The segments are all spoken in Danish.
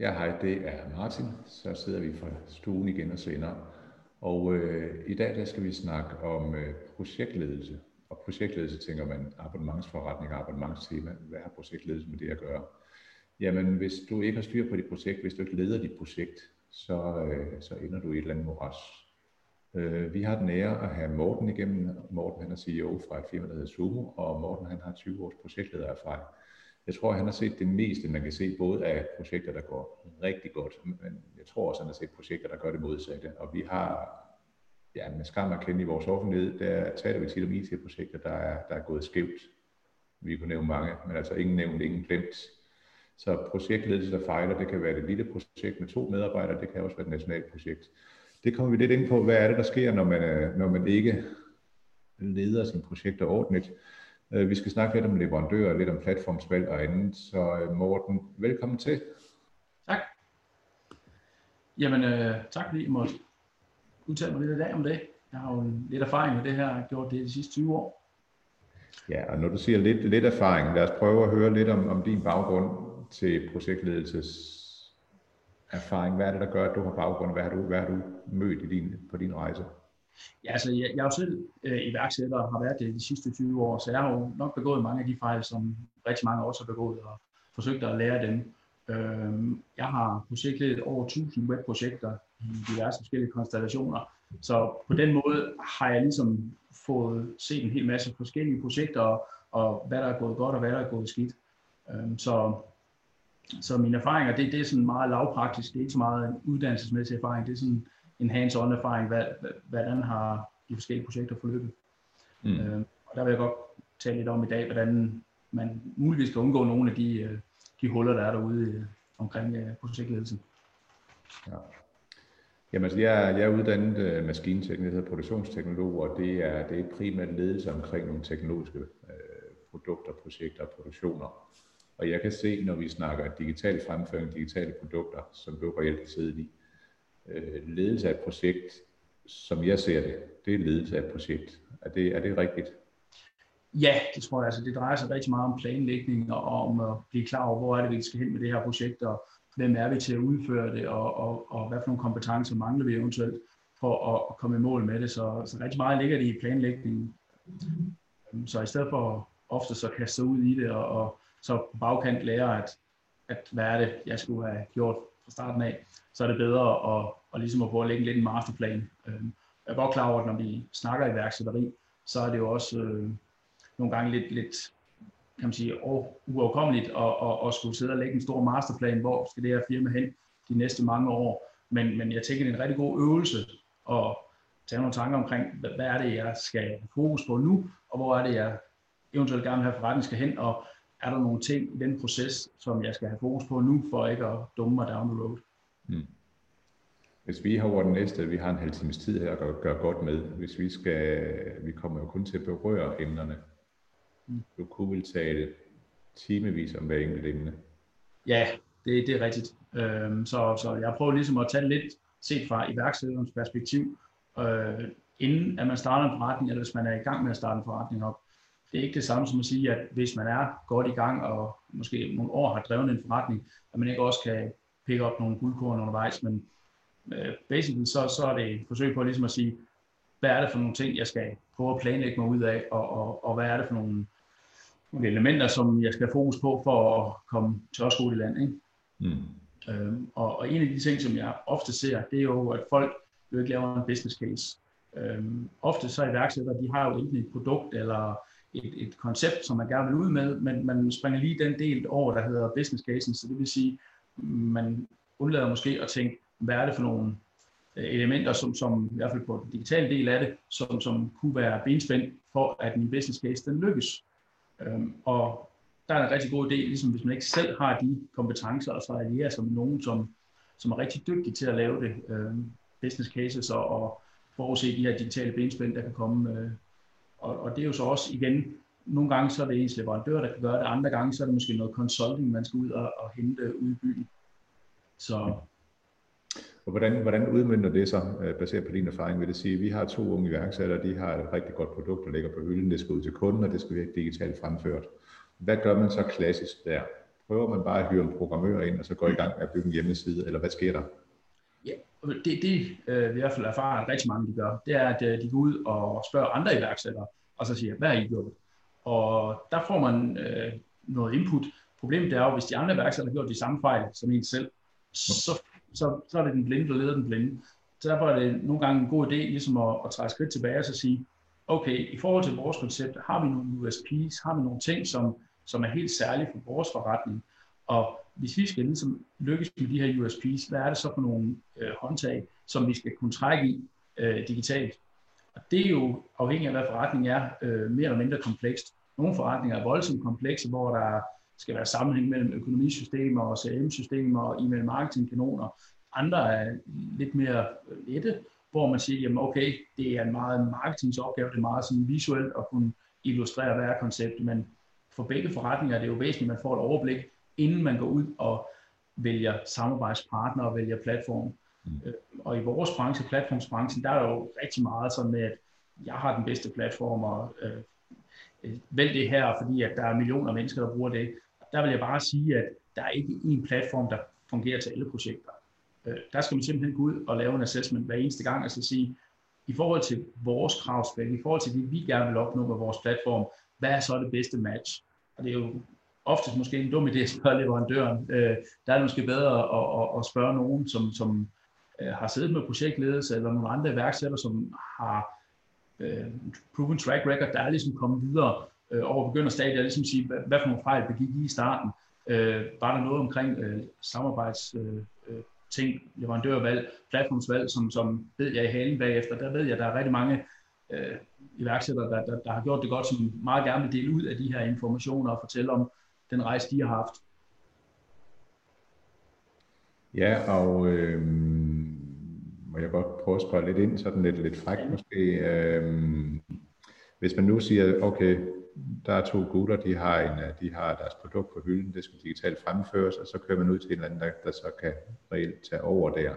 Ja, hej, det er Martin. Så sidder vi fra stuen igen og sender. Og øh, i dag der skal vi snakke om øh, projektledelse. Og projektledelse tænker man abonnementsforretning og abonnementstema. Hvad har projektledelse med det at gøre? Jamen, hvis du ikke har styr på dit projekt, hvis du ikke leder dit projekt, så, øh, så ender du i et eller andet moras. Øh, vi har den ære at have Morten igennem. Morten han er CEO fra et firma, der hedder Sumo, og Morten han har 20 års projektledererfaring. Jeg tror, han har set det meste, man kan se, både af projekter, der går rigtig godt, men jeg tror også, han har set projekter, der gør det modsatte. Og vi har, ja, med skam at kende i vores offentlighed, der taler vi tit om IT-projekter, der er, der er gået skævt. Vi kunne nævne mange, men altså ingen nævnt, ingen glemt. Så projektledelse, der fejler, det kan være det lille projekt med to medarbejdere, det kan også være et nationalt projekt. Det kommer vi lidt ind på, hvad er det, der sker, når man, øh, når man ikke leder sine projekter ordentligt. Øh, vi skal snakke lidt om leverandører, lidt om platformsvalg og andet. Så øh, Morten, velkommen til. Tak. Jamen, øh, tak fordi I måtte udtale mig lidt i dag om det. Jeg har jo lidt erfaring med det her, jeg har gjort det de sidste 20 år. Ja, og når du siger lidt, lidt erfaring, lad os prøve at høre lidt om, om din baggrund til projektledelses erfaring. Hvad er det, der gør, at du har baggrund? Hvad har du, hvad har du mødt i din, på din rejse? Ja, altså, jeg, jeg er jo selv øh, iværksætter og har været det de sidste 20 år, så jeg har jo nok begået mange af de fejl, som rigtig mange også har begået, og forsøgt at lære dem. Øh, jeg har projektledet over 1000 webprojekter i diverse forskellige konstellationer, så på den måde har jeg ligesom fået set en hel masse forskellige projekter, og, og hvad der er gået godt, og hvad der er gået skidt. Øh, så så mine erfaringer, det, det er sådan meget lavpraktisk, det er ikke så meget en uddannelsesmæssig erfaring, det er sådan en hands-on erfaring, hvad, hvordan har de forskellige projekter forløbet. Mm. Øh, og der vil jeg godt tale lidt om i dag, hvordan man muligvis kan undgå nogle af de, øh, de huller, der er derude øh, omkring øh, projektledelsen. Ja. Jamen, altså, jeg, jeg er uddannet uh, maskinteknik, hedder produktionsteknolog, og det er, det er primært ledelse omkring nogle teknologiske uh, produkter, projekter og produktioner. Og jeg kan se, når vi snakker digital fremføring, digitale produkter, som du reelt har siddet i, øh, ledelse af et projekt, som jeg ser det, det er ledelse af et projekt. Er det, er det rigtigt? Ja, det tror jeg. Altså, det drejer sig rigtig meget om planlægning og om at blive klar over, hvor er det, vi skal hen med det her projekt, og hvem er vi til at udføre det, og, og, og hvad for nogle kompetencer mangler vi eventuelt for at, at komme i mål med det. Så, så rigtig meget ligger det i planlægningen. Så i stedet for ofte så kaste sig ud i det og, og så på bagkant lære, at, at hvad er det, jeg skulle have gjort fra starten af, så er det bedre at, at, ligesom at prøve at lægge lidt en masterplan. Øh, jeg er godt klar over, at når vi snakker iværksætteri, så er det jo også øh, nogle gange lidt, lidt kan man sige, uoverkommeligt at, at, at skulle sidde og lægge en stor masterplan, hvor skal det her firma hen de næste mange år. Men, men jeg tænker, det er en rigtig god øvelse at tage nogle tanker omkring, hvad, hvad er det, jeg skal fokus på nu, og hvor er det, jeg eventuelt gerne vil have forretningen skal hen, og er der nogle ting i den proces, som jeg skal have fokus på nu, for ikke at dumme mig down the road. Mm. Hvis vi har over den næste, vi har en halv times tid her at gøre, gøre godt med, hvis vi skal, vi kommer jo kun til at berøre emnerne. Mm. Du kunne vel tale timevis om hver enkelt emne. Ja, det, det er rigtigt. Øhm, så, så jeg prøver ligesom at tage lidt set fra iværksætterens perspektiv, øh, inden at man starter en forretning, eller hvis man er i gang med at starte en forretning op det er ikke det samme som at sige, at hvis man er godt i gang og måske nogle år har drevet en forretning, at man ikke også kan pikke op nogle guldkorn undervejs, men øh, basically så, så er det et forsøg på ligesom at sige, hvad er det for nogle ting, jeg skal prøve at planlægge mig ud af, og, og, og hvad er det for nogle, nogle elementer, som jeg skal have fokus på for at komme til også i land. Ikke? Mm. Øhm, og, og en af de ting, som jeg ofte ser, det er jo, at folk jo ikke laver en business case. Øhm, ofte så iværksættere, de har jo enten et produkt eller et, et koncept, som man gerne vil ud med, men man springer lige den del over, der hedder business casen, så det vil sige, man undlader måske at tænke, hvad er det for nogle øh, elementer, som, som i hvert fald på den digitale del af det, som, som kunne være benspænd for, at min business case den lykkes. Øhm, og der er en rigtig god idé, ligesom hvis man ikke selv har de kompetencer, og så allierer som nogen, som, som er rigtig dygtig til at lave det, øhm, business cases og, og forudse de her digitale benspænd, der kan komme øh, og, og det er jo så også igen, nogle gange så er det ens leverandør, der kan gøre det, andre gange så er det måske noget consulting, man skal ud og, og hente ud i byen. Så og hvordan, hvordan udmyndter det så, øh, baseret på din erfaring, vil det sige, at vi har to unge iværksættere, de har et rigtig godt produkt, der ligger på hylden, det skal ud til kunden, og det skal være digitalt fremført. Hvad gør man så klassisk der? prøver man bare at hyre en programmør ind, og så går i gang med at bygge en hjemmeside, eller hvad sker der? Ja, det, det øh, vi i hvert fald erfarer, at rigtig mange de gør, det er, at øh, de går ud og spørger andre iværksættere, og så siger, hvad har I gjort? Og der får man øh, noget input. Problemet er jo, hvis de andre iværksættere har gjort de samme fejl som en selv, så, så, så er det den blinde, der leder den blinde. Så derfor er det nogle gange en god idé ligesom at, at træde skridt tilbage og så sige, okay, i forhold til vores koncept, har vi nogle USP's, har vi nogle ting, som, som er helt særlige for vores forretning, og hvis vi skal ligesom lykkes med de her USP's, hvad er det så for nogle øh, håndtag, som vi skal kunne trække i øh, digitalt? Og det er jo afhængigt af, hvad forretningen er, øh, mere eller mindre komplekst. Nogle forretninger er voldsomt komplekse, hvor der skal være sammenhæng mellem økonomisystemer og CRM-systemer og e-mail marketing-kanoner. Andre er lidt mere øh, lette, hvor man siger, jamen okay, det er en meget marketingsopgave, det er meget sådan visuelt at kunne illustrere, hvad er konceptet, men for begge forretninger er det jo væsentligt, at man får et overblik, inden man går ud og vælger samarbejdspartner og vælger platform. Mm. Øh, og i vores branche, platformsbranchen, der er jo rigtig meget sådan med, at jeg har den bedste platform, og øh, øh, vælg det her, fordi at der er millioner af mennesker, der bruger det. Der vil jeg bare sige, at der er ikke en platform, der fungerer til alle projekter. Øh, der skal man simpelthen gå ud og lave en assessment hver eneste gang, og så sige, i forhold til vores kravspæk, i forhold til det, vi gerne vil opnå med vores platform, hvad er så det bedste match? Og det er jo oftest måske en dum idé at spørge leverandøren. Øh, der er det måske bedre at, at, at spørge nogen, som, som øh, har siddet med projektledelse, eller nogle andre iværksættere, som har øh, proven track record, der er ligesom kommet videre øh, over begynderstadiet, og ligesom sige, hvad, hvad for nogle fejl begik I i starten? Øh, var der noget omkring øh, samarbejds øh, øh ting, leverandørvalg, platformsvalg, som, som ved jeg i halen bagefter, der ved jeg, at der er rigtig mange øh, iværksættere, der, der, der har gjort det godt, som meget gerne vil dele ud af de her informationer og fortælle om den rejse, de har haft. Ja, og øh, må jeg godt prøve at spørge lidt ind, sådan lidt, lidt frækt måske. Øh, hvis man nu siger, okay, der er to gutter, de har, en, de har deres produkt på hylden, det skal digitalt fremføres, og så kører man ud til en eller anden, der, der så kan reelt tage over der.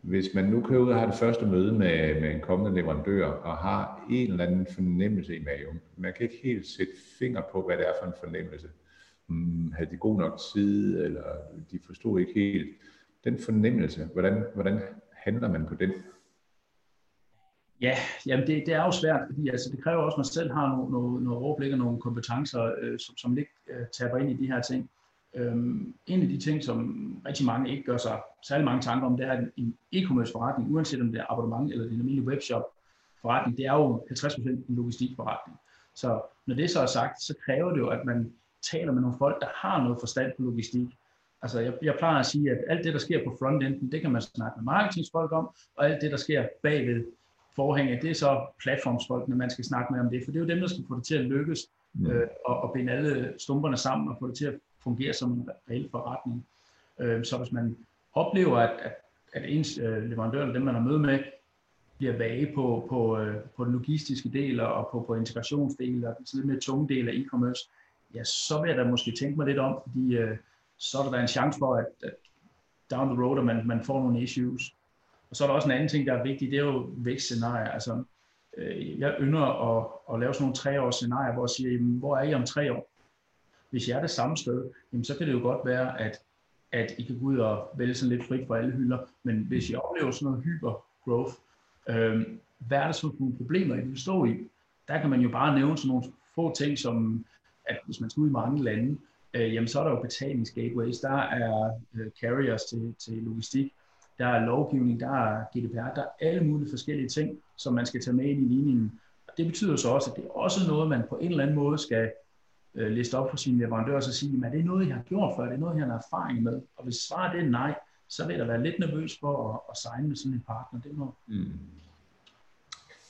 Hvis man nu kører ud og har det første møde med, med en kommende leverandør, og har en eller anden fornemmelse i maven, man kan ikke helt sætte finger på, hvad det er for en fornemmelse. Hmm, havde de god nok tid, eller de forstod ikke helt. Den fornemmelse, hvordan, hvordan handler man på den? Ja, jamen det, det er jo svært, fordi altså, det kræver også, at man selv har noget, noget, noget overblik og nogle kompetencer, øh, som, som ikke øh, taber ind i de her ting. Øhm, en af de ting, som rigtig mange ikke gør sig særlig mange tanker om, det er, at en e-commerce forretning, uanset om det er abonnement eller en almindelig webshop forretning, det er jo 50% en logistikforretning. Så når det så er sagt, så kræver det jo, at man taler med nogle folk, der har noget forstand på logistik. Altså jeg, jeg plejer at sige, at alt det, der sker på frontenden, det kan man snakke med marketingsfolk om, og alt det, der sker bagved forhænget, det er så platformsfolkene, man skal snakke med om det, for det er jo dem, der skal få det til at lykkes, mm. øh, og, og binde alle stumperne sammen og få det til at fungere som en reel forretning. Øh, så hvis man oplever, at, at, at ens øh, leverandør, eller dem man har møde med, bliver vage på, på, øh, på den logistiske del og på, på integrationsdelen og den lidt mere tunge del af e-commerce, ja, så vil jeg da måske tænke mig lidt om, fordi øh, så er der da en chance for, at, at down the road, at man, man får nogle issues. Og så er der også en anden ting, der er vigtig, det er jo vækstscenarier. Altså, øh, jeg ynder at, at lave sådan nogle treårs scenarier, hvor jeg siger, jamen, hvor er I om tre år? Hvis jeg er det samme sted, jamen, så kan det jo godt være, at, at I kan gå ud og vælge sådan lidt frit for alle hylder. Men hvis I oplever sådan noget hyper growth, øh, hvad er det så for nogle problemer, I vil stå i? Der kan man jo bare nævne sådan nogle få ting, som at hvis man skal ud i mange lande, øh, jamen så er der jo betalingsgateways, der er øh, carriers til, til logistik, der er lovgivning, der er GDPR, der er alle mulige forskellige ting, som man skal tage med ind i ligningen. Og det betyder så også, at det er også noget, man på en eller anden måde skal øh, liste op for sine leverandører og sige, at det er noget, jeg har gjort før, det er noget, jeg har erfaring med. Og hvis svaret er nej, så vil der være lidt nervøs for at, at signe med sådan en partner. Det må... Mm.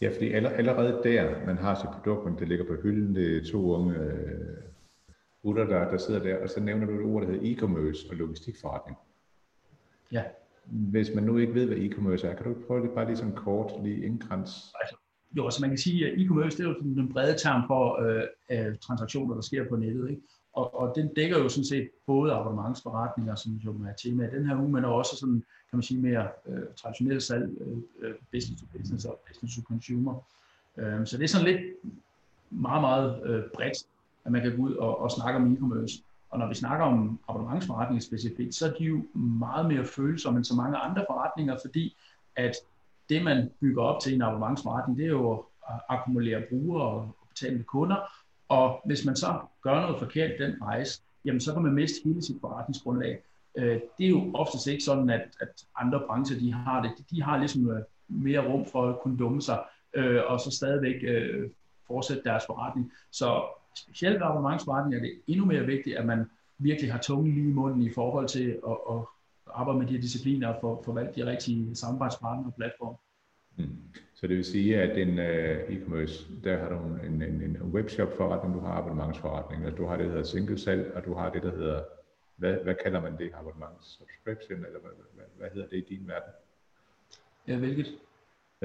Ja, fordi allerede der, man har sit produkt, men det ligger på hylden, det er to unge øh, gutter, der, der sidder der, og så nævner du et ord, der hedder e-commerce og logistikforretning. Ja. Hvis man nu ikke ved, hvad e-commerce er, kan du prøve det bare lige sådan kort, lige indkrans? Altså, jo, altså man kan sige, at e-commerce det er jo den brede term for øh, øh, transaktioner, der sker på nettet. Ikke? Og, og den dækker jo sådan set både abonnementsforretninger, som jo er tema i den her uge, men også sådan, kan man sige, mere øh, traditionelle salg, øh, øh, business to business og business to consumer. Øh, så det er sådan lidt meget, meget øh, bredt, at man kan gå ud og, og snakke om e-commerce. Og når vi snakker om abonnementsforretninger specifikt, så er de jo meget mere følsomme end så mange andre forretninger, fordi at det, man bygger op til en abonnementsforretning, det er jo at akkumulere brugere og betalende kunder. Og hvis man så gør noget forkert den rejse, jamen så kan man miste hele sit forretningsgrundlag. Øh, det er jo oftest ikke sådan, at, at andre brancher de har det. De har ligesom øh, mere rum for at kunne dumme sig, øh, og så stadigvæk øh, fortsætte deres forretning. Så specielt abonnementsforretning er det endnu mere vigtigt, at man virkelig har tungen lige i munden i forhold til at, at arbejde med de her discipliner og forvalte de rigtige samarbejdspartnere og platforme. Mm. Så det vil sige, at en uh, e-commerce, der har du en, en, en webshop forretning, du har abonnementsforretning, og du har det, der hedder single salg, og du har det, der hedder, hvad, hvad kalder man det, abonnements? Subscription, eller hvad, hvad, hvad hedder det i din verden? Ja, hvilket?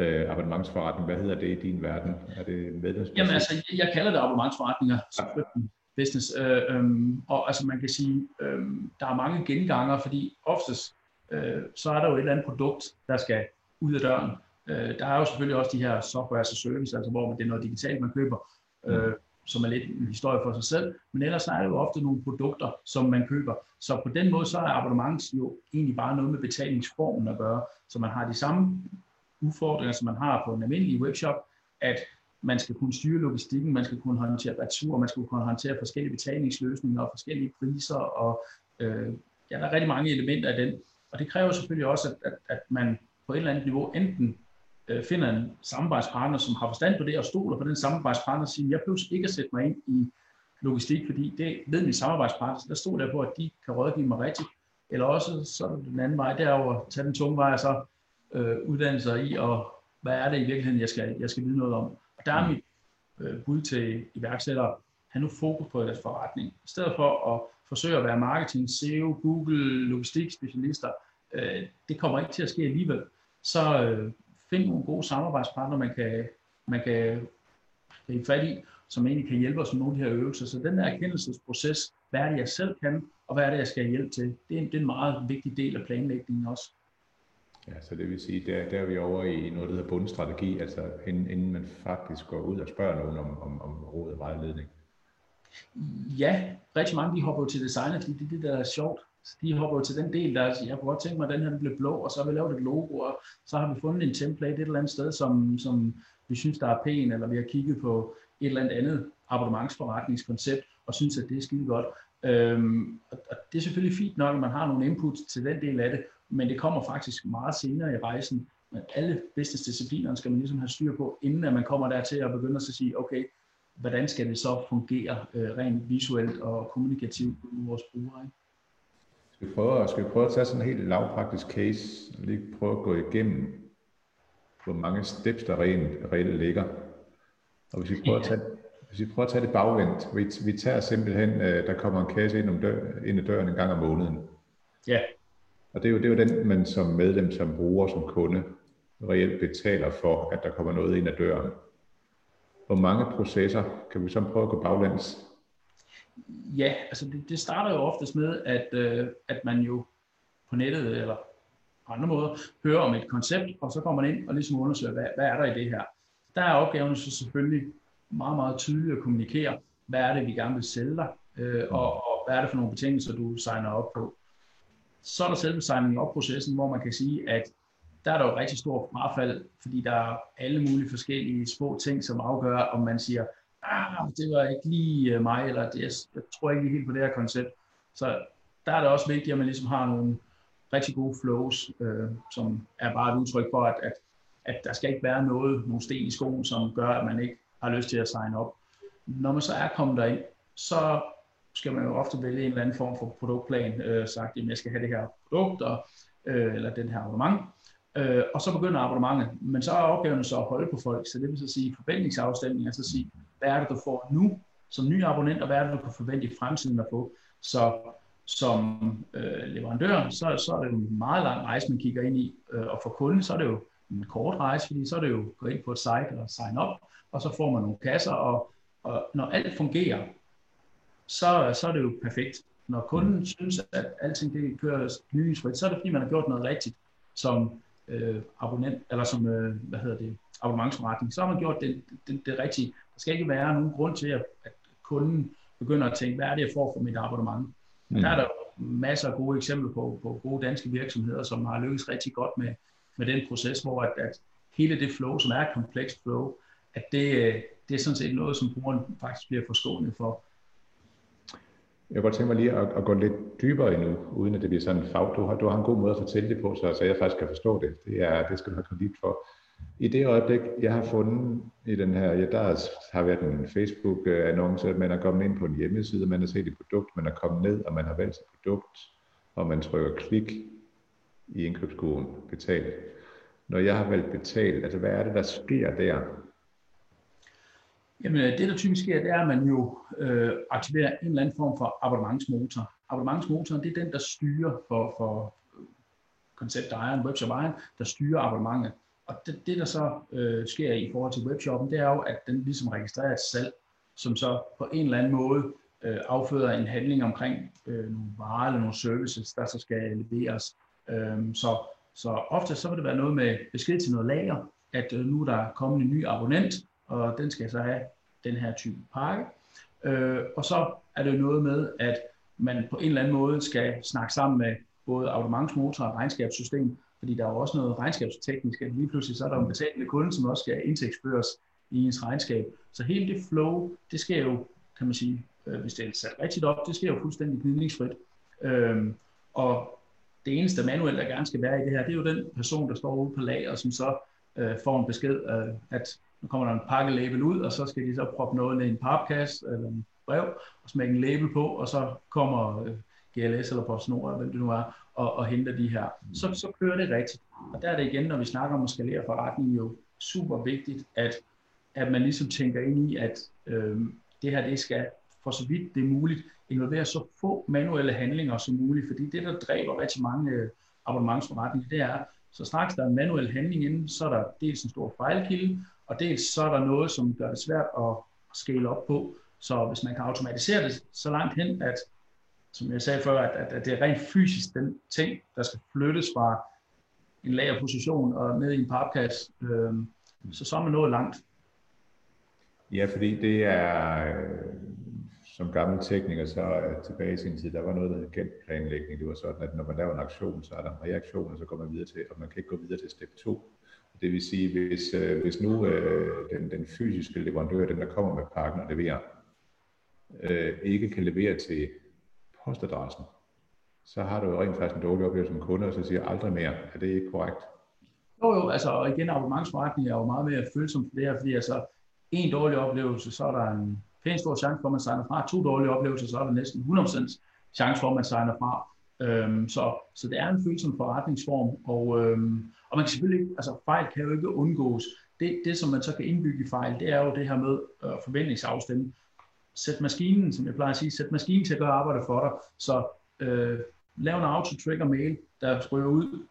Uh, abonnementsforretning, hvad hedder det i din verden? Er det medlemsbaseret? Jamen altså, jeg kalder det abonnementsforretninger, subscription business, uh, um, og altså man kan sige, um, der er mange genganger, fordi oftest, uh, så er der jo et eller andet produkt, der skal ud af døren, Øh, der er jo selvfølgelig også de her software as a service, altså hvor det er noget digitalt, man køber, øh, som er lidt en historie for sig selv, men ellers er det jo ofte nogle produkter, som man køber. Så på den måde, så er abonnement jo egentlig bare noget med betalingsformen at gøre, så man har de samme udfordringer, som man har på en almindelig webshop, at man skal kunne styre logistikken, man skal kunne håndtere retur, man skal kunne håndtere forskellige betalingsløsninger og forskellige priser, og øh, ja, der er rigtig mange elementer af den. Og det kræver selvfølgelig også, at, at, at man på et eller andet niveau enten øh, finder en samarbejdspartner, som har forstand på det, og stoler på den samarbejdspartner, og siger, jeg behøver ikke at sætte mig ind i logistik, fordi det ved min samarbejdspartner, så der stod der på, at de kan rådgive mig rigtigt. Eller også så er det den anden vej derover, tage den tunge vej, og så øh, uddanne sig i, og hvad er det i virkeligheden, jeg skal, jeg skal vide noget om. Og der er mit øh, bud til iværksættere, have nu fokus på deres forretning. I stedet for at forsøge at være marketing, SEO, Google, logistik specialister, øh, det kommer ikke til at ske alligevel. Så øh, find nogle gode samarbejdspartnere, man kan, man kan gribe fat i, som egentlig kan hjælpe os med nogle af de her øvelser. Så den der erkendelsesproces, hvad er det, jeg selv kan, og hvad er det, jeg skal hjælpe til, det er, en, det er en meget vigtig del af planlægningen også. Ja, så det vil sige, der, der er vi over i noget, der hedder bundstrategi, altså inden, inden man faktisk går ud og spørger nogen om, om, om råd og vejledning. Ja, rigtig mange de hopper jo til designer, fordi det er det, der er sjovt. Så de hopper til den del, der siger, jeg kunne godt tænke mig, at den her bliver blå, og så har vi lavet et logo, og så har vi fundet en template et eller andet sted, som, som vi synes, der er pæn, eller vi har kigget på et eller andet andet abonnementsforretningskoncept, og synes, at det er skide godt. Øhm, og det er selvfølgelig fint nok, at man har nogle input til den del af det, men det kommer faktisk meget senere i rejsen. Men alle business-discipliner skal man ligesom have styr på, inden at man kommer dertil og begynder at sige, okay, hvordan skal det så fungere øh, rent visuelt og kommunikativt med vores brugere? Ikke? Skal vi prøve, skal vi prøve at tage sådan en helt lavpraktisk case, og lige prøve at gå igennem, hvor mange steps der rent, reelt ligger. Og hvis vi prøver, at tage, hvis vi prøver at tage det bagvendt, vi, vi tager simpelthen, øh, der kommer en kasse ind, om dør, ind ad døren en gang om måneden. Ja. Og det er, jo, det er jo den, man som medlem, som bruger, som kunde, reelt betaler for, at der kommer noget ind ad døren. Hvor mange processer, kan vi så prøve at gå baglæns? Ja, altså det, det starter jo oftest med, at, øh, at man jo på nettet eller på andre måder hører om et koncept, og så kommer man ind og ligesom undersøger, hvad, hvad er der i det her. Der er opgaven så selvfølgelig meget, meget tydeligt at kommunikere, hvad er det, vi gerne vil sælge dig, øh, og, og hvad er det for nogle betingelser, du signer op på. Så er der selve signing op-processen, hvor man kan sige, at der er der jo rigtig stor frafald, fordi der er alle mulige forskellige små ting, som afgør, om man siger, ah, det var ikke lige øh, mig, eller det, jeg, jeg tror ikke helt på det her koncept. Så der er det også vigtigt, at man ligesom har nogle rigtig gode flows, øh, som er bare et udtryk for, at, at, at der skal ikke være noget, nogle sten i skoen, som gør, at man ikke har lyst til at signe op. Når man så er kommet derind, så skal man jo ofte vælge en eller anden form for produktplan, øh, sagt, at jeg skal have det her produkt, og, øh, eller den her abonnement, øh, og så begynder abonnementet. Men så er opgaven så at holde på folk, så det vil så sige forventningsafstemning, altså sige, hvad er det, du får nu som ny abonnent, og hvad er det, du kan forvente i fremtiden at få. Så som øh, leverandør, så, så er det en meget lang rejse, man kigger ind i, øh, og for kunden, så er det jo en kort rejse, fordi så er det jo gå ind på et site eller sign op, og så får man nogle kasser, og, og når alt fungerer, så, så er det jo perfekt. Når kunden synes, at alting det kører gnidningsfrit, så er det fordi, man har gjort noget rigtigt som øh, abonnent, eller som, øh, hvad hedder det, abonnementsforretning, så har man gjort det, det, det rigtige. Der skal ikke være nogen grund til, at, at kunden begynder at tænke, hvad er det, jeg får for mit abonnement? Mm. Der er der masser af gode eksempler på, på gode danske virksomheder, som har lykkes rigtig godt med, med den proces, hvor at, at hele det flow, som er et komplekst flow, at det, det er sådan set noget, som brugeren faktisk bliver forskånet for. Jeg kunne godt tænke mig lige at, at gå lidt dybere endnu, uden at det bliver sådan en fag. Du har, du har en god måde at fortælle det på, så, så jeg faktisk kan forstå det. Det, er, det skal du have kredit for. I det øjeblik, jeg har fundet i den her, ja, der har været en Facebook-annonce, at man er kommet ind på en hjemmeside, man har set et produkt, man er kommet ned, og man har valgt et produkt, og man trykker klik i indkøbskurven, betal. Når jeg har valgt betal, altså hvad er det, der sker der? Jamen øh, det, der typisk sker, det er, at man jo øh, aktiverer en eller anden form for abonnementsmotor. Abonnementsmotoren, det er den, der styrer for, for øh, konceptejeren, webshop-ejeren, der styrer abonnementet. Og det, det der så øh, sker i forhold til webshoppen, det er jo, at den ligesom registrerer et salg, som så på en eller anden måde øh, afføder en handling omkring øh, nogle varer eller nogle services, der så skal leveres. Øh, så, så ofte så vil det være noget med besked til noget lager, at øh, nu er der kommet en ny abonnent, og den skal så have den her type pakke. Øh, og så er det jo noget med, at man på en eller anden måde skal snakke sammen med både abonnementsmotor og regnskabssystem, fordi der er jo også noget regnskabsteknisk, at lige pludselig så er der en betalende kunde, som også skal indtægtsføres i ens regnskab. Så hele det flow, det sker jo, kan man sige, øh, hvis det er sat rigtigt op, det sker jo fuldstændig gnidningsfrit. Øhm, og det eneste manuelt, der gerne skal være i det her, det er jo den person, der står ude på lager, som så øh, får en besked, øh, at nu kommer der en pakkelabel ud, og så skal de så proppe noget ned i en papkasse eller en brev, og smække en label på, og så kommer øh, GLS eller PostNord, eller hvem det nu er, og, og henter de her. Så, så kører det rigtigt. Og der er det igen, når vi snakker om at skalere forretningen, jo super vigtigt, at, at man ligesom tænker ind i, at øh, det her, det skal for så vidt det er muligt, involvere så få manuelle handlinger som muligt, fordi det, der dræber rigtig mange øh, abonnementsforretninger, det er, så straks der er en manuel handling inden, så er der dels en stor fejlkilde, og dels så er der noget, som gør det svært at scale op på. Så hvis man kan automatisere det så langt hen, at som jeg sagde før, at, at det er rent fysisk den ting, der skal flyttes fra en lagerposition og ned i en papkasse, øh, så så er man nået langt. Ja, fordi det er, øh, som gammel tekniker, så tilbage i sin tid, der var noget, der hed genplanlægning. Det var sådan, at når man laver en aktion, så er der en reaktion, og så går man videre til, og man kan ikke gå videre til step 2. Det vil sige, hvis, øh, hvis nu øh, den, den fysiske leverandør, den der kommer med pakken og leverer, øh, ikke kan levere til postadressen, så har du jo rent faktisk en dårlig oplevelse som kunde, og så siger aldrig mere. Er det ikke korrekt? Jo, jo, altså og igen, abonnementsforretning er jo meget mere følsom for det her, fordi altså en dårlig oplevelse, så er der en pænt stor chance for, at man signer fra. To dårlige oplevelser, så er der næsten 100% chance for, at man signer fra. Øhm, så, så det er en følsom forretningsform, og, øhm, og man kan selvfølgelig ikke, altså fejl kan jo ikke undgås. Det, det, som man så kan indbygge i fejl, det er jo det her med øh, forventningsafstemme sæt maskinen, som jeg plejer at sige, sæt maskinen til at gøre arbejde for dig. Så øh, lav en auto-trigger mail, der ryger ud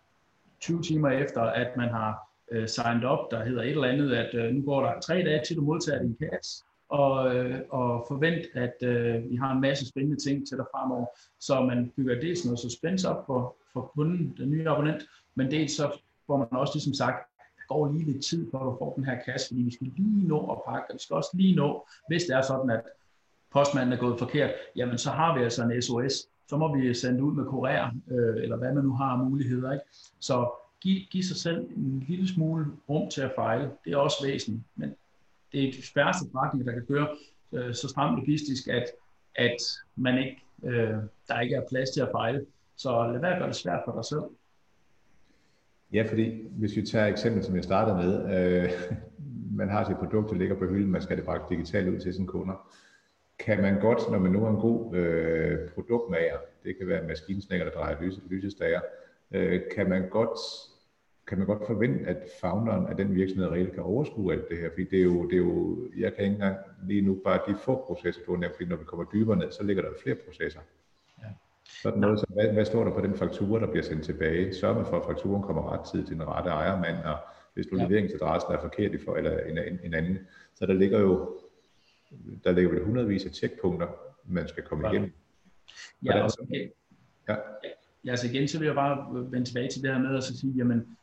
20 timer efter, at man har øh, signed op, der hedder et eller andet, at øh, nu går der tre dage til, du modtager din kasse, og, øh, og forvent, at øh, vi har en masse spændende ting til dig fremover. Så man bygger dels noget suspense op for, for kunden, den nye abonnent, men dels så får man også ligesom sagt, der går lige lidt tid, på at du får den her kasse, fordi vi skal lige nå at pakke, og vi skal også lige nå, hvis det er sådan, at postmanden er gået forkert, jamen så har vi altså en SOS. Så må vi sende ud med kurér, øh, eller hvad man nu har af muligheder. Ikke? Så giv, giv sig selv en lille smule rum til at fejle. Det er også væsentligt. Men det er de færreste forretninger, der kan køre øh, så stramt logistisk, at, at man ikke, øh, der ikke er plads til at fejle. Så lad være at gøre det svært for dig selv. Ja, fordi hvis vi tager eksempel, som jeg startede med, øh, man har sit produkt, der ligger på hylden, man skal det bragt digitalt ud til sine kunder kan man godt, når man nu er en god øh, produktmager, det kan være en maskinsnækker, der drejer lyse, lysestager, øh, kan man godt kan man godt forvente, at founderen af den virksomhed reelt kan overskue alt det her, fordi det er jo, det er jo jeg kan ikke engang lige nu bare de få processer, du har nævnt, fordi når vi kommer dybere ned, så ligger der flere processer. Ja. Sådan noget, så hvad, hvad står der på den faktura, der bliver sendt tilbage? Sørg med for, at fakturen kommer ret tid til den rette ejermand, og hvis du ja. leveringsadressen er forkert i for, eller en, en, en anden, så der ligger jo der ligger vel hundredvis af tjekpunkter, man skal komme igennem. Ja, altså, okay. ja. ja, altså igen, så vil jeg bare vende tilbage til det her med at sige, jamen,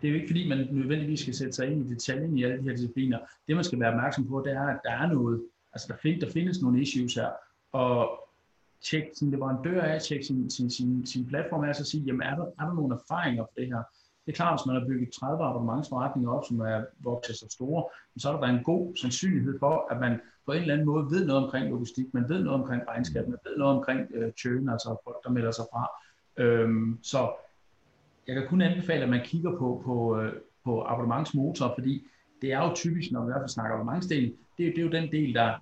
det er jo ikke fordi, man nødvendigvis skal sætte sig ind i detaljen i alle de her discipliner. Det, man skal være opmærksom på, det er, at der er noget, Altså der, find, der findes nogle issues her, og tjek sin leverandør af, tjek sin, sin, sin, sin platform af, og så sige, jamen er der, er der nogle erfaringer på det her? Det er klart, hvis man har bygget 30 abonnementsforretninger op, som er vokset så store, så er der en god sandsynlighed for, at man på en eller anden måde ved noget omkring logistik, man ved noget omkring regnskab, man ved noget omkring øh, churn, altså folk, der melder sig fra. Øhm, så jeg kan kun anbefale, at man kigger på, på, øh, på abonnementsmotor, fordi det er jo typisk, når vi i hvert fald snakker abonnementsdelen, det, det er jo den del, der,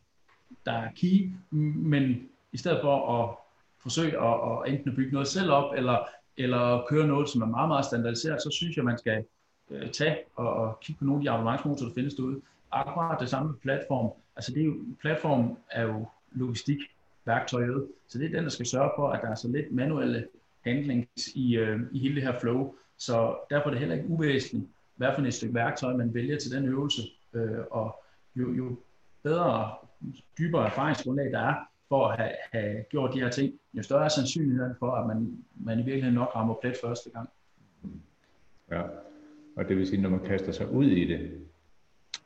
der er key, men i stedet for at forsøge at, at enten at bygge noget selv op, eller, eller køre noget, som er meget, meget standardiseret, så synes jeg, man skal øh, tage og, og kigge på nogle af de abonnementsmotorer, der findes derude. Akkurat det samme med platform. Altså det er jo, platform er jo logistikværktøjet, så det er den, der skal sørge for, at der er så lidt manuelle handlings i, øh, i hele det her flow. Så derfor er det heller ikke uvæsentligt, hvad for et stykke værktøj man vælger til den øvelse, øh, og jo, jo bedre, dybere erfaringsgrundlag der er for at have, have gjort de her ting, jo større er sandsynligheden for, at man, man i virkeligheden nok rammer plet første gang. Ja, og det vil sige, når man kaster sig ud i det,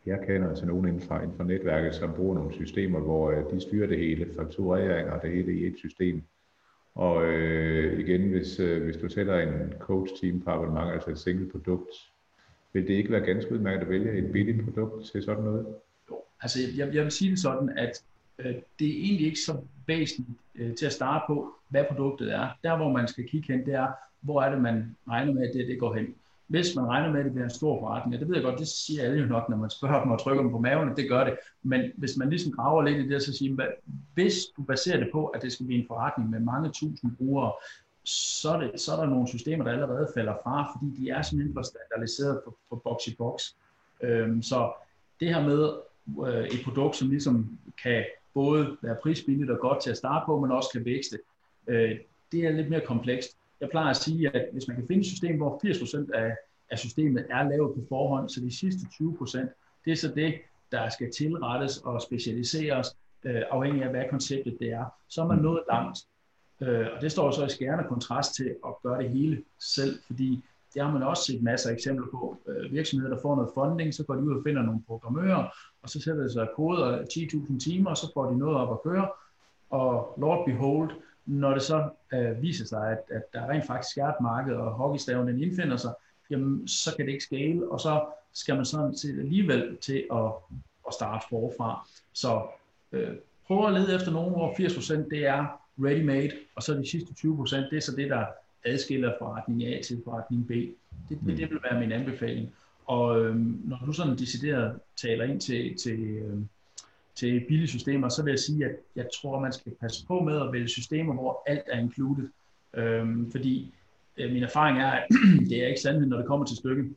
jeg kender altså nogen inden for, inden for netværket, som bruger nogle systemer, hvor øh, de styrer det hele, fakturering og det hele i et system. Og øh, igen, hvis, øh, hvis du sætter en coach-team på abonnement, altså et single produkt, vil det ikke være ganske udmærket at vælge et billigt produkt til sådan noget? Jo, altså jeg, jeg vil sige det sådan, at øh, det er egentlig ikke så væsentligt øh, til at starte på, hvad produktet er. Der, hvor man skal kigge hen, det er, hvor er det, man regner med, at det, det går hen hvis man regner med, at det bliver en stor forretning, og det ved jeg godt, det siger alle jo nok, når man spørger dem og trykker dem på maven, det gør det. Men hvis man ligesom graver lidt i det, så siger man, hvis du baserer det på, at det skal blive en forretning med mange tusind brugere, så er, det, så er der nogle systemer, der allerede falder fra, fordi de er simpelthen for standardiseret på, på box i box. Øhm, så det her med øh, et produkt, som ligesom kan både være prisbilligt og godt til at starte på, men også kan vækste, øh, det er lidt mere komplekst. Jeg plejer at sige, at hvis man kan finde et system, hvor 80% af, af systemet er lavet på forhånd, så de sidste 20%, det er så det, der skal tilrettes og specialiseres, øh, afhængig af hvad konceptet det er, så er man nået langt. Øh, og det står så i skærende kontrast til at gøre det hele selv, fordi det har man også set masser af eksempler på. Øh, virksomheder, der får noget funding, så går de ud og finder nogle programmører, og så sætter de sig koder 10.000 timer, og så får de noget op at køre. Og Lord behold, når det så øh, viser sig, at, at der rent faktisk er et marked, og hockeystaven den indfinder sig, jamen så kan det ikke scale, og så skal man sådan set alligevel til at, at starte forfra. Så øh, prøv at lede efter nogen, hvor 80% det er ready-made, og så de sidste 20%, det er så det, der adskiller forretning A til forretning B. Det, det, det vil være min anbefaling. Og øh, når du sådan decideret taler ind til, til øh, til billige systemer, så vil jeg sige, at jeg tror, man skal passe på med at vælge systemer, hvor alt er included. Øhm, fordi øh, min erfaring er, at det er ikke sandt, når det kommer til stykket.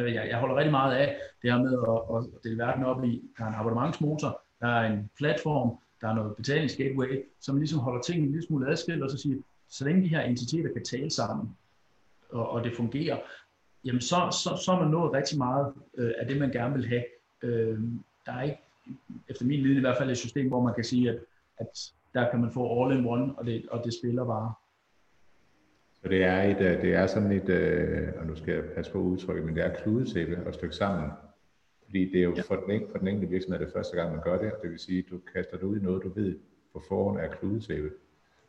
Øh, jeg, jeg holder rigtig meget af det her med at, at dele verden op i, der er en abonnementsmotor, der er en platform, der er noget betalingsgateway, som ligesom holder tingene en lille smule adskilt, og så siger, så længe de her entiteter kan tale sammen, og, og det fungerer, jamen så, så, så er man nået rigtig meget øh, af det, man gerne vil have. Øh, der er ikke efter min viden i hvert fald et system, hvor man kan sige, at, at der kan man få all in one, og det, og det spiller bare. Så det er, et, øh, det er sådan et, øh, og nu skal jeg passe på udtrykket, men det er kludetæppe at stykke sammen. Fordi det er jo ja. for, den, for den enkelte virksomhed det første gang, man gør det. Det vil sige, at du kaster dig ud i noget, du ved på forhånd er kludetæppe.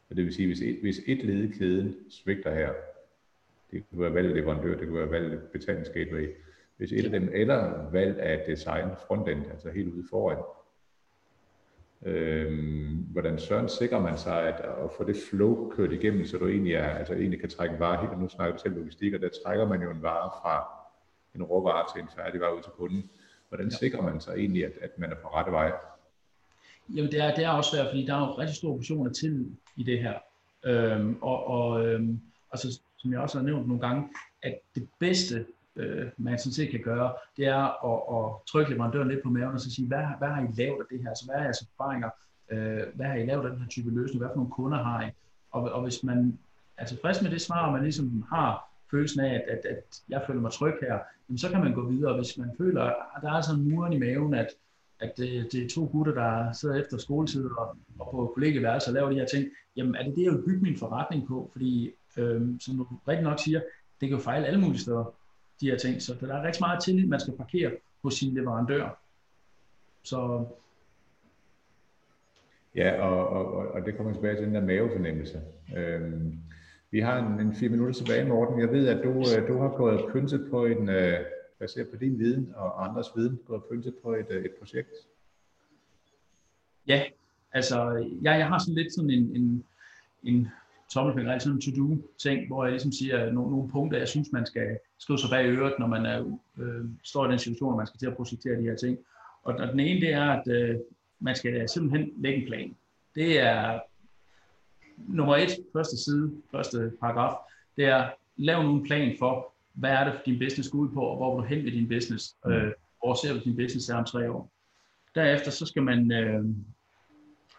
Og det vil sige, hvis et, hvis et led i kæden svigter her, det kunne være valgt leverandør, det kunne være valgt betalingsgateway, hvis et af dem, eller valg af design frontend, altså helt ude foran. Øhm, hvordan søren sikrer man sig at, at få det flow kørt igennem, så du egentlig, er, altså egentlig kan trække en vare helt, nu snakker du selv logistik, og der trækker man jo en vare fra en råvare til en færdig vare ud til kunden. Hvordan sikrer man sig egentlig, at, at man er på rette vej? Jamen det er, det er også svært, fordi der er jo rigtig stor portion af tillid i det her. Øhm, og og øhm, altså, som jeg også har nævnt nogle gange, at det bedste øh, man sådan set kan gøre, det er at, at trykke leverandøren lidt på maven og så sige, hvad, hvad har I lavet af det her? Altså, hvad er jeres erfaringer? Øh, hvad har I lavet af den her type løsning? Hvad for nogle kunder har I? Og, og hvis man er tilfreds med det svar, og man ligesom har følelsen af, at, at, at jeg føler mig tryg her, jamen, så kan man gå videre. Hvis man føler, at der er sådan en muren i maven, at, at det, det er to gutter, der sidder efter skoletid og, og på kollegeværelser og laver de her ting, jamen er det det, jeg vil bygge min forretning på? Fordi, øh, som du rigtig nok siger, det kan jo fejle alle mulige steder de her ting. Så der er rigtig meget tillid, man skal parkere hos sin leverandør. Så Ja, og, og, og det kommer tilbage til den der mavefornemmelse. Øhm, vi har en, en fire minutter tilbage, Morten. Jeg ved, at du, øh, du har gået pyntet på en, øh, baseret på din viden og andres viden, gået pyntet på et, øh, et projekt. Ja, altså jeg, jeg har sådan lidt sådan en, en, en tommelfinger, altså en to-do-ting, hvor jeg ligesom siger nogle, nogle punkter, jeg synes, man skal skrive sig bag øret, når man er, øh, står i den situation, hvor man skal til at projektere de her ting. Og, og den ene, det er, at øh, man skal simpelthen lægge en plan. Det er nummer et, første side, første paragraf, det er, lav nu en plan for, hvad er det, for din business går ud på, og hvor vil du hen med din business? Mm. Øh, hvor ser du din business er om tre år? Derefter, så skal man, øh,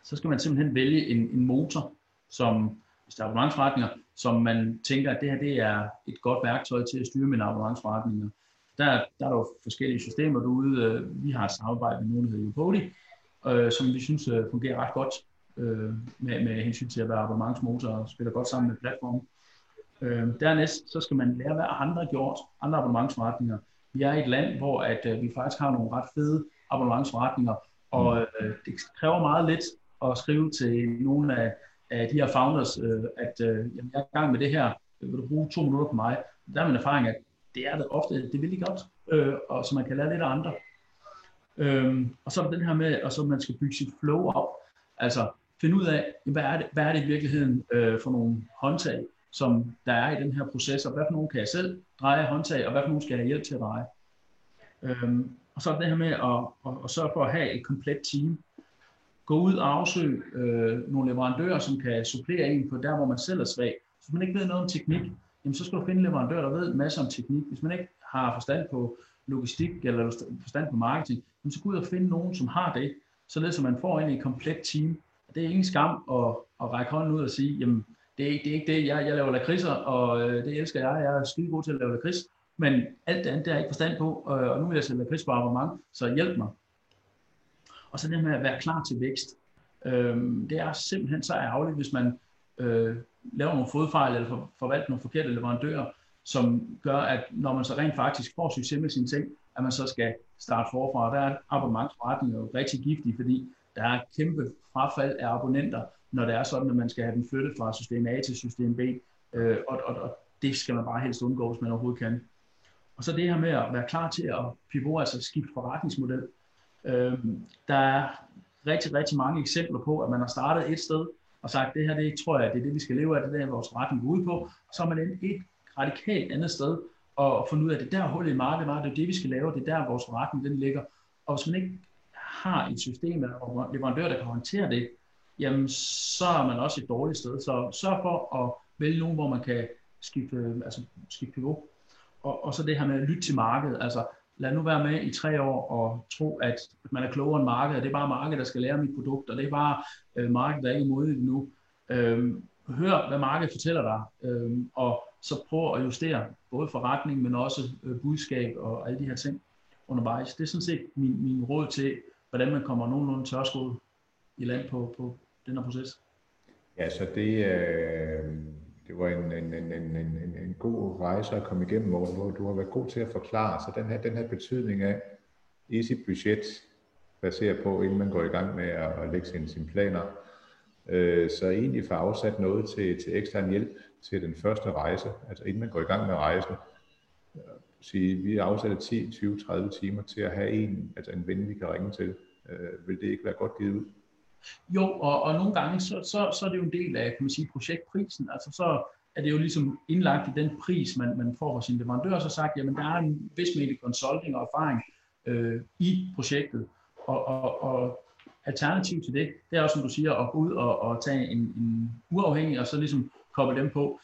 så skal man simpelthen vælge en, en motor, som, hvis der er abonnementsforretninger, som man tænker, at det her det er et godt værktøj til at styre mine abonnementsforretninger. Der, der er jo forskellige systemer derude. Vi har et samarbejde med nogen, der hedder Upody, øh, som vi synes øh, fungerer ret godt øh, med, med hensyn til at være abonnementsmotor og spiller godt sammen med platformen. Øh, dernæst så skal man lære, hvad andre har gjort, andre abonnementsforretninger. Vi er i et land, hvor at, øh, vi faktisk har nogle ret fede abonnementsforretninger, og øh, det kræver meget lidt at skrive til nogle af, af de her founders, øh, at øh, jamen, jeg er i gang med det her, vil du bruge to minutter på mig? Der er min erfaring, at det er det ofte, det vil de godt, øh, og så man kan lære lidt af andre. Øhm, og så er der den her med, at så man skal bygge sit flow op. Altså finde ud af, hvad er det, hvad er det i virkeligheden øh, for nogle håndtag, som der er i den her proces, og hvad for nogle kan jeg selv dreje håndtag, og hvad for nogle skal jeg have hjælp til at dreje. Øhm, og så er det her med at, at, at sørge for at have et komplet team. Gå ud og afsøge øh, nogle leverandører, som kan supplere en på der, hvor man selv er svag. Hvis man ikke ved noget om teknik, jamen så skal du finde en leverandør, der ved en masse om teknik. Hvis man ikke har forstand på logistik eller forstand på marketing, jamen så gå ud og finde nogen, som har det, således at man får ind i et komplet team. Og det er ingen skam at, at række hånden ud og sige, jamen det er, det er ikke det, jeg, jeg laver lakridser, og øh, det elsker jeg, jeg er skide god til at lave lakrids, men alt det andet, det har jeg ikke forstand på, øh, og nu vil jeg sælge lakrids på abonnement, så hjælp mig. Og så det med at være klar til vækst. Øh, det er simpelthen så ærgerligt, hvis man øh, laver nogle fodfejl eller for, forvalter nogle forkerte leverandører, som gør, at når man så rent faktisk får succes med sine ting, at man så skal starte forfra. Der er abonnementsforretninger jo rigtig giftige, fordi der er kæmpe frafald af abonnenter, når det er sådan, at man skal have dem flyttet fra system A til system B, øh, og, og, og det skal man bare helst undgå, hvis man overhovedet kan. Og så det her med at være klar til at pivotere, altså skifte forretningsmodel. Øh, der er rigtig, rigtig mange eksempler på, at man har startet et sted og sagt, det her, det tror jeg, det er det, vi skal leve af, det er det, vores retning går ud på. Og så er man endt et radikalt andet sted, og fundet ud af, at det der hul i markedet var, det er det, vi skal lave, det er der, vores forretning den ligger. Og hvis man ikke har et system eller leverandør, der kan håndtere det, jamen så er man også et dårligt sted. Så sørg for at vælge nogen, hvor man kan skifte, altså skifte pivot. Og, og så det her med at lytte til markedet. Altså lad nu være med i tre år og tro, at man er klogere end markedet. Det er bare markedet, der skal lære mit produkt, og det er bare øh, markedet, der er ikke modigt nu. Øh, hør, hvad markedet fortæller dig, øh, og så prøv at justere både forretning, men også øh, budskab og alle de her ting undervejs. Det er sådan set min, min råd til, hvordan man kommer nogenlunde tørskoet i land på, på den her proces. Ja, så det, øh, det var en, en, en, en, en, en god rejse at komme igennem, hvor du, du har været god til at forklare. Så den her, den her betydning af easy budget, baseret på, inden man går i gang med at, at lægge sine, sine planer, øh, så egentlig få afsat noget til, til ekstern hjælp til den første rejse, altså inden man går i gang med rejsen. Øh, sige, vi afsætter 10, 20, 30 timer til at have en, altså en ven, vi kan ringe til. Øh, vil det ikke være godt givet ud? Jo, og, og nogle gange, så, så, så er det jo en del af, kan man sige, projektprisen. Altså så er det jo ligesom indlagt i den pris, man, man får fra sin leverandør, så sagt, jamen der er en vis mængde consulting og erfaring øh, i projektet. Og, og, og alternativ til det, det er også, som du siger, at gå ud og, og tage en, en uafhængig, og så ligesom koble dem på.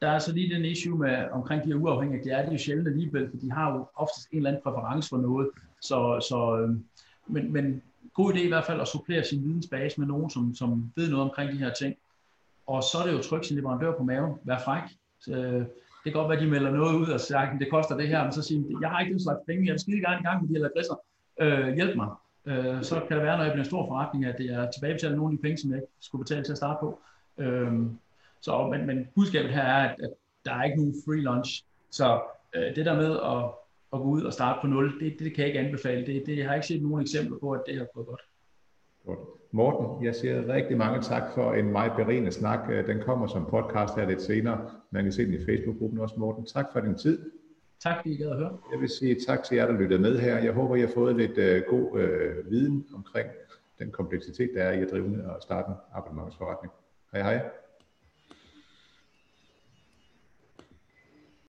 Der er så lige den issue med, omkring de her uafhængige, det er de jo sjældent alligevel, for de har jo oftest en eller anden præference for noget. Så, så, øh, men, men god idé i hvert fald at supplere sin vidensbase med nogen, som, som ved noget omkring de her ting. Og så er det jo tryk sin leverandør på maven. Vær fræk. Så, øh, det kan godt være, at de melder noget ud og siger, at det koster det her, men så siger de, jeg har ikke den slags penge, jeg vil skide gerne i gang med de her adresser. Øh, hjælp mig. Øh, så kan det være, når jeg bliver en stor forretning, at det er tilbagebetalt nogle af de penge, som jeg skulle betale til at starte på. Øh, så, men, men budskabet her er, at, at der er ikke nogen free lunch. Så øh, det der med at at gå ud og starte på nul, det, det kan jeg ikke anbefale. Det, det jeg har ikke set nogen eksempler på, at det har gået godt. Godt. Morten, jeg siger rigtig mange tak for en meget berigende snak. Øh, den kommer som podcast her lidt senere. Man kan se den i Facebook-gruppen også, Morten. Tak for din tid. Tak, fordi I gad at høre. Jeg vil sige tak til jer, der lyttede med her. Jeg håber, I har fået lidt uh, god uh, viden omkring den kompleksitet, der er i at drive og starte en abonnementsforretning. Hej hej.